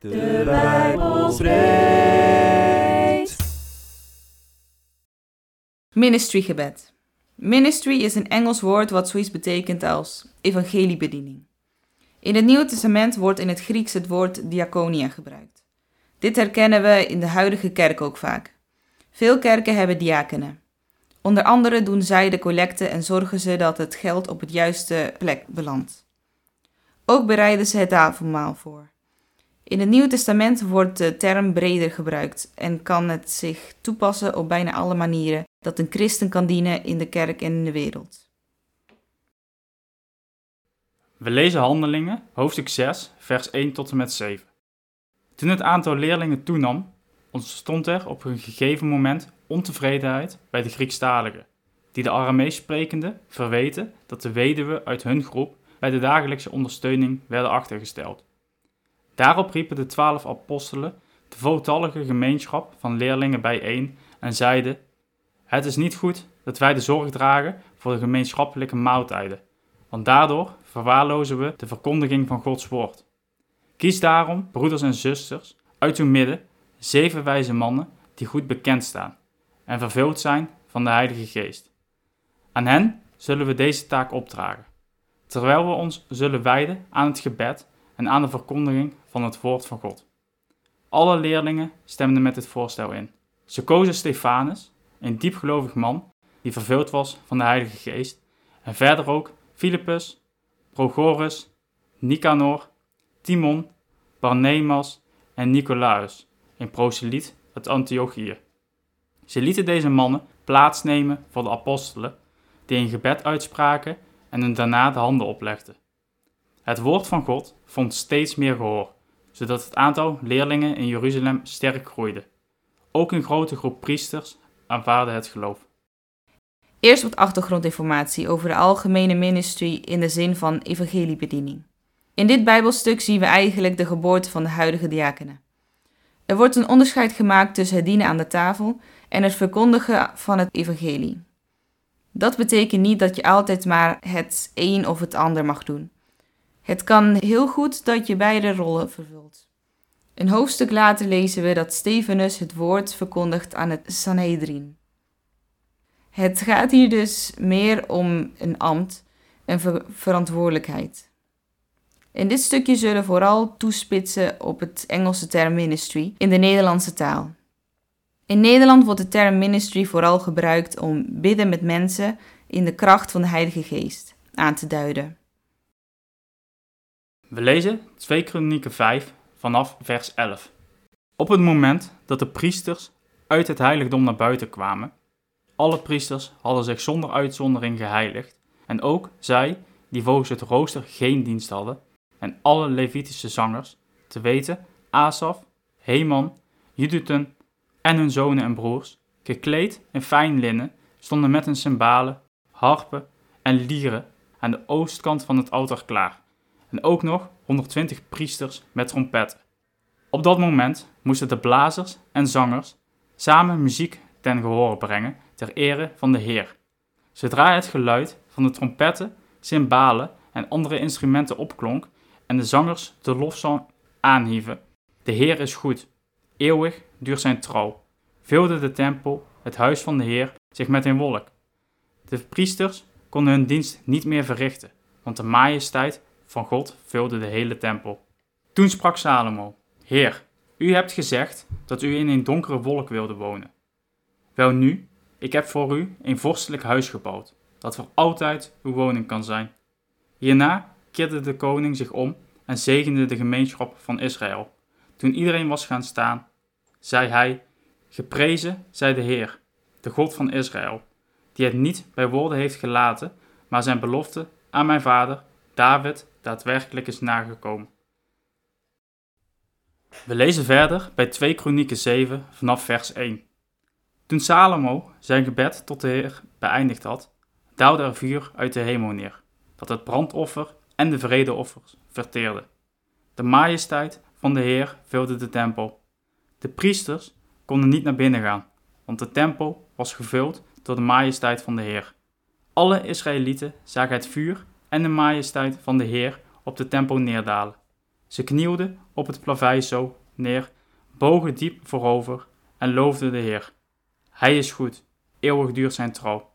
De Bijbel spreekt. Ministrygebed. Ministry is een Engels woord wat zoiets betekent als evangeliebediening. In het Nieuwe Testament wordt in het Grieks het woord diaconia gebruikt. Dit herkennen we in de huidige kerk ook vaak. Veel kerken hebben diakenen. Onder andere doen zij de collecte en zorgen ze dat het geld op het juiste plek belandt. Ook bereiden ze het avondmaal voor. In het Nieuwe Testament wordt de term breder gebruikt en kan het zich toepassen op bijna alle manieren dat een christen kan dienen in de kerk en in de wereld. We lezen Handelingen, hoofdstuk 6, vers 1 tot en met 7. Toen het aantal leerlingen toenam, ontstond er op een gegeven moment ontevredenheid bij de Griekstaligen, die de Aramees sprekende verweten dat de weduwen uit hun groep bij de dagelijkse ondersteuning werden achtergesteld. Daarop riepen de twaalf apostelen de voltallige gemeenschap van leerlingen bijeen en zeiden: Het is niet goed dat wij de zorg dragen voor de gemeenschappelijke maaltijden, want daardoor verwaarlozen we de verkondiging van Gods woord. Kies daarom, broeders en zusters, uit uw midden zeven wijze mannen die goed bekend staan en vervuld zijn van de Heilige Geest. Aan hen zullen we deze taak opdragen, terwijl we ons zullen wijden aan het gebed en aan de verkondiging van het woord van God. Alle leerlingen stemden met dit voorstel in. Ze kozen Stefanus, een diepgelovig man die vervuld was van de Heilige Geest, en verder ook Philippus, Prochorus, Nicanor, Timon, Barnemas en Nicolaus, een proseliet uit Antiochië. Ze lieten deze mannen plaatsnemen voor de apostelen, die een gebed uitspraken en hun daarna de handen oplegden. Het woord van God vond steeds meer gehoor, zodat het aantal leerlingen in Jeruzalem sterk groeide. Ook een grote groep priesters aanvaarde het geloof. Eerst wat achtergrondinformatie over de algemene ministry in de zin van evangeliebediening. In dit Bijbelstuk zien we eigenlijk de geboorte van de huidige diakenen. Er wordt een onderscheid gemaakt tussen het dienen aan de tafel en het verkondigen van het evangelie. Dat betekent niet dat je altijd maar het een of het ander mag doen. Het kan heel goed dat je beide rollen vervult. Een hoofdstuk later lezen we dat Stefanus het woord verkondigt aan het Sanhedrin. Het gaat hier dus meer om een ambt, ver verantwoordelijkheid. In dit stukje zullen vooral toespitsen op het Engelse term ministry in de Nederlandse taal. In Nederland wordt de term ministry vooral gebruikt om bidden met mensen in de kracht van de Heilige Geest aan te duiden. We lezen 2 Kronieken 5 vanaf vers 11. Op het moment dat de priesters uit het heiligdom naar buiten kwamen, alle priesters hadden zich zonder uitzondering geheiligd, en ook zij die volgens het rooster geen dienst hadden, en alle Levitische zangers, te weten Asaf, Heman, Judutun en hun zonen en broers, gekleed in fijn linnen, stonden met hun cymbalen, harpen en lieren aan de oostkant van het altaar klaar, en ook nog 120 priesters met trompetten. Op dat moment moesten de blazers en zangers samen muziek ten gehoor brengen ter ere van de Heer. Zodra het geluid van de trompetten, cymbalen en andere instrumenten opklonk en de zangers de lofzang aanhieven, de Heer is goed, eeuwig duurt zijn trouw, vulde de tempel, het huis van de Heer, zich met een wolk. De priesters konden hun dienst niet meer verrichten, want de majesteit van God vulde de hele tempel. Toen sprak Salomo: Heer, u hebt gezegd dat u in een donkere wolk wilde wonen. Wel nu, ik heb voor u een vorstelijk huis gebouwd, dat voor altijd uw woning kan zijn. Hierna keerde de koning zich om en zegende de gemeenschap van Israël. Toen iedereen was gaan staan, zei hij: Geprezen zij de Heer, de God van Israël, die het niet bij woorden heeft gelaten, maar zijn belofte aan mijn vader David daadwerkelijk is nagekomen. We lezen verder bij 2 Kronieken 7 vanaf vers 1. Toen Salomo zijn gebed tot de Heer beëindigd had, daalde er vuur uit de hemel neer, dat het brandoffer en de vredeoffers verteerde. De majesteit van de Heer vulde de tempel. De priesters konden niet naar binnen gaan, want de tempel was gevuld door de majesteit van de Heer. Alle Israëlieten zagen het vuur en de majesteit van de Heer op de tempel neerdalen. Ze knielden op het plavei zo neer, bogen diep voorover en loofden de Heer. Hij is goed, eeuwig duurt zijn trouw.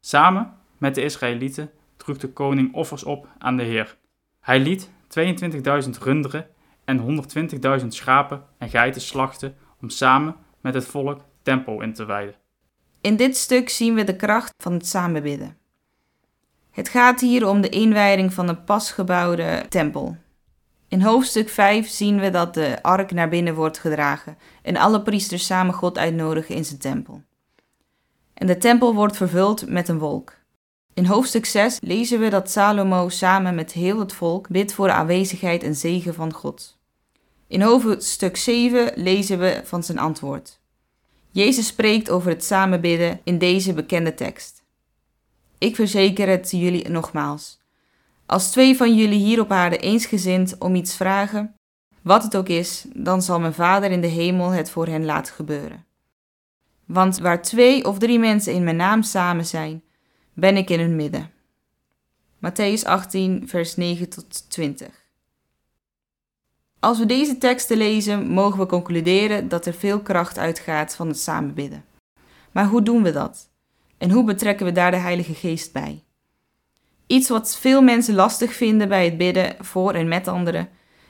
Samen met de Israëlieten droeg de koning offers op aan de Heer. Hij liet 22.000 runderen en 120.000 schapen en geiten slachten om samen met het volk tempel in te wijden. In dit stuk zien we de kracht van het samenbidden. Het gaat hier om de inwijding van een pasgebouwde tempel. In hoofdstuk 5 zien we dat de ark naar binnen wordt gedragen en alle priesters samen God uitnodigen in zijn tempel. En de tempel wordt vervuld met een wolk. In hoofdstuk 6 lezen we dat Salomo samen met heel het volk bidt voor de aanwezigheid en zegen van God. In hoofdstuk 7 lezen we van zijn antwoord. Jezus spreekt over het samenbidden in deze bekende tekst. Ik verzeker het jullie nogmaals. Als twee van jullie hier op aarde eensgezind om iets vragen, wat het ook is, dan zal mijn Vader in de hemel het voor hen laten gebeuren. Want waar twee of drie mensen in mijn naam samen zijn, ben ik in hun midden. Matthäus 18, vers 9 tot 20. Als we deze teksten lezen, mogen we concluderen dat er veel kracht uitgaat van het samenbidden. Maar hoe doen we dat? En hoe betrekken we daar de Heilige Geest bij? Iets wat veel mensen lastig vinden bij het bidden voor en met anderen,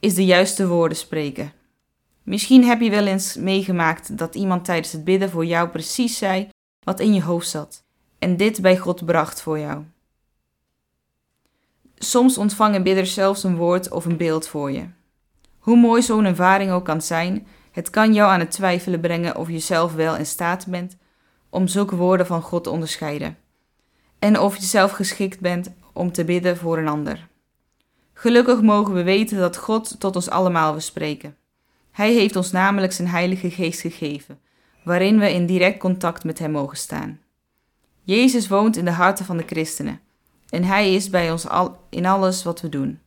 is de juiste woorden spreken. Misschien heb je wel eens meegemaakt dat iemand tijdens het bidden voor jou precies zei wat in je hoofd zat en dit bij God bracht voor jou. Soms ontvangen bidders zelfs een woord of een beeld voor je. Hoe mooi zo'n ervaring ook kan zijn, het kan jou aan het twijfelen brengen of je zelf wel in staat bent om zulke woorden van God te onderscheiden. En of je zelf geschikt bent om te bidden voor een ander. Gelukkig mogen we weten dat God tot ons allemaal wil spreken. Hij heeft ons namelijk zijn Heilige Geest gegeven, waarin we in direct contact met Hem mogen staan. Jezus woont in de harten van de christenen en Hij is bij ons al in alles wat we doen.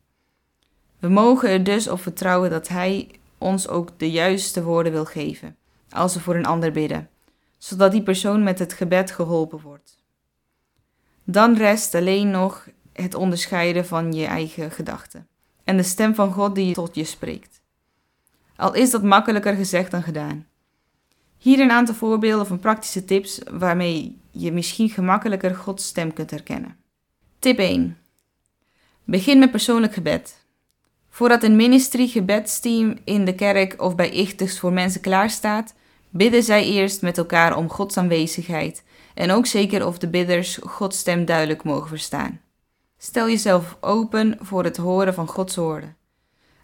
We mogen er dus op vertrouwen dat Hij ons ook de juiste woorden wil geven als we voor een ander bidden, zodat die persoon met het gebed geholpen wordt. Dan rest alleen nog het onderscheiden van je eigen gedachten en de stem van God die tot je spreekt. Al is dat makkelijker gezegd dan gedaan. Hier een aantal voorbeelden van praktische tips waarmee je misschien gemakkelijker Gods stem kunt herkennen. Tip 1. Begin met persoonlijk gebed. Voordat een ministry gebedsteam in de kerk of bij Ichters voor mensen klaarstaat, bidden zij eerst met elkaar om Gods aanwezigheid en ook zeker of de bidders Gods stem duidelijk mogen verstaan. Stel jezelf open voor het horen van Gods woorden.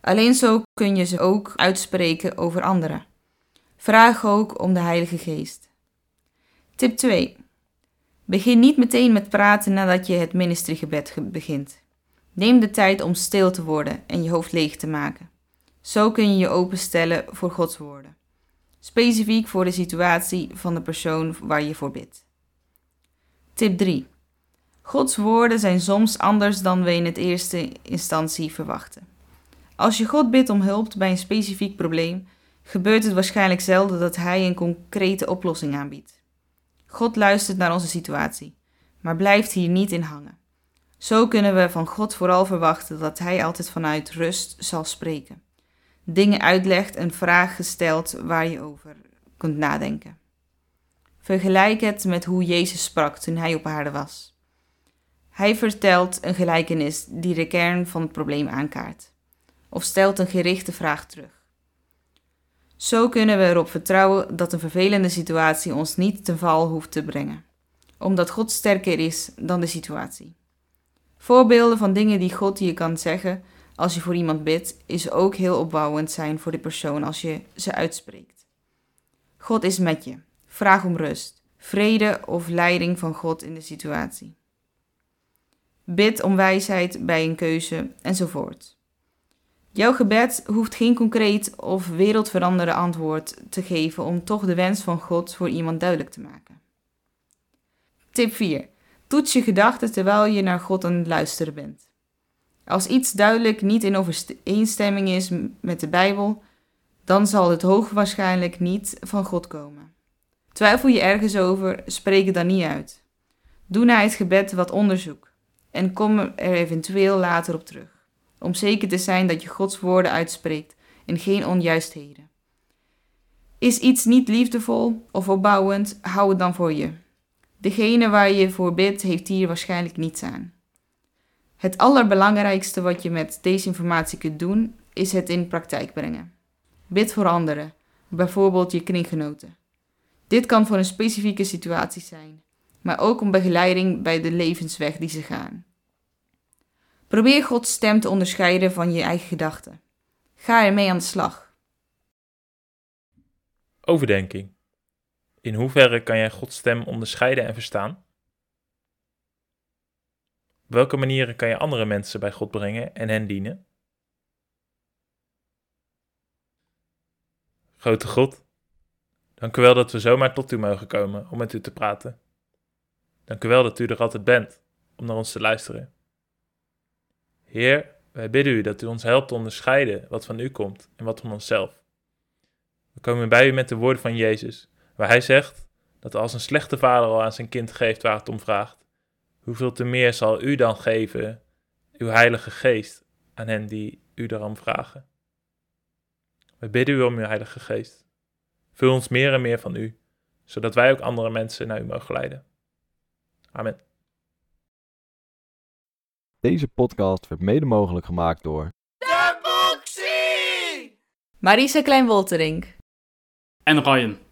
Alleen zo kun je ze ook uitspreken over anderen. Vraag ook om de Heilige Geest. Tip 2. Begin niet meteen met praten nadat je het ministrygebed begint. Neem de tijd om stil te worden en je hoofd leeg te maken. Zo kun je je openstellen voor Gods woorden. Specifiek voor de situatie van de persoon waar je voor bidt. Tip 3. Gods woorden zijn soms anders dan we in het eerste instantie verwachten. Als je God bidt om hulp bij een specifiek probleem, gebeurt het waarschijnlijk zelden dat Hij een concrete oplossing aanbiedt. God luistert naar onze situatie, maar blijft hier niet in hangen. Zo kunnen we van God vooral verwachten dat Hij altijd vanuit rust zal spreken, dingen uitlegt en vragen stelt waar je over kunt nadenken. Vergelijk het met hoe Jezus sprak toen Hij op aarde was. Hij vertelt een gelijkenis die de kern van het probleem aankaart, of stelt een gerichte vraag terug. Zo kunnen we erop vertrouwen dat een vervelende situatie ons niet ten val hoeft te brengen, omdat God sterker is dan de situatie. Voorbeelden van dingen die God je kan zeggen als je voor iemand bidt, is ook heel opbouwend zijn voor de persoon als je ze uitspreekt. God is met je. Vraag om rust, vrede of leiding van God in de situatie. Bid om wijsheid bij een keuze enzovoort. Jouw gebed hoeft geen concreet of wereldveranderend antwoord te geven om toch de wens van God voor iemand duidelijk te maken. Tip 4. Toets je gedachten terwijl je naar God aan het luisteren bent. Als iets duidelijk niet in overeenstemming is met de Bijbel, dan zal het hoogwaarschijnlijk niet van God komen. Twijfel je ergens over, spreek het dan niet uit. Doe na het gebed wat onderzoek en kom er eventueel later op terug om zeker te zijn dat je Gods woorden uitspreekt en geen onjuistheden. Is iets niet liefdevol of opbouwend, hou het dan voor je. Degene waar je voor bidt, heeft hier waarschijnlijk niets aan. Het allerbelangrijkste wat je met deze informatie kunt doen, is het in praktijk brengen. Bid voor anderen, bijvoorbeeld je kringgenoten. Dit kan voor een specifieke situatie zijn, maar ook om begeleiding bij de levensweg die ze gaan. Probeer Gods stem te onderscheiden van je eigen gedachten. Ga ermee aan de slag. Overdenking. In hoeverre kan jij Gods stem onderscheiden en verstaan? Welke manieren kan je andere mensen bij God brengen en hen dienen? Grote God, dank u wel dat we zomaar tot u mogen komen om met u te praten. Dank u wel dat u er altijd bent om naar ons te luisteren. Heer, wij bidden u dat u ons helpt te onderscheiden wat van u komt en wat van onszelf. We komen bij u met de woorden van Jezus, waar hij zegt dat als een slechte vader al aan zijn kind geeft waar het om vraagt, hoeveel te meer zal u dan geven, uw Heilige Geest, aan hen die u daarom vragen. We bidden u om uw Heilige Geest. Vul ons meer en meer van u, zodat wij ook andere mensen naar u mogen leiden. Amen. Deze podcast werd mede mogelijk gemaakt door Marisa Klein-Wolterink. En Ryan.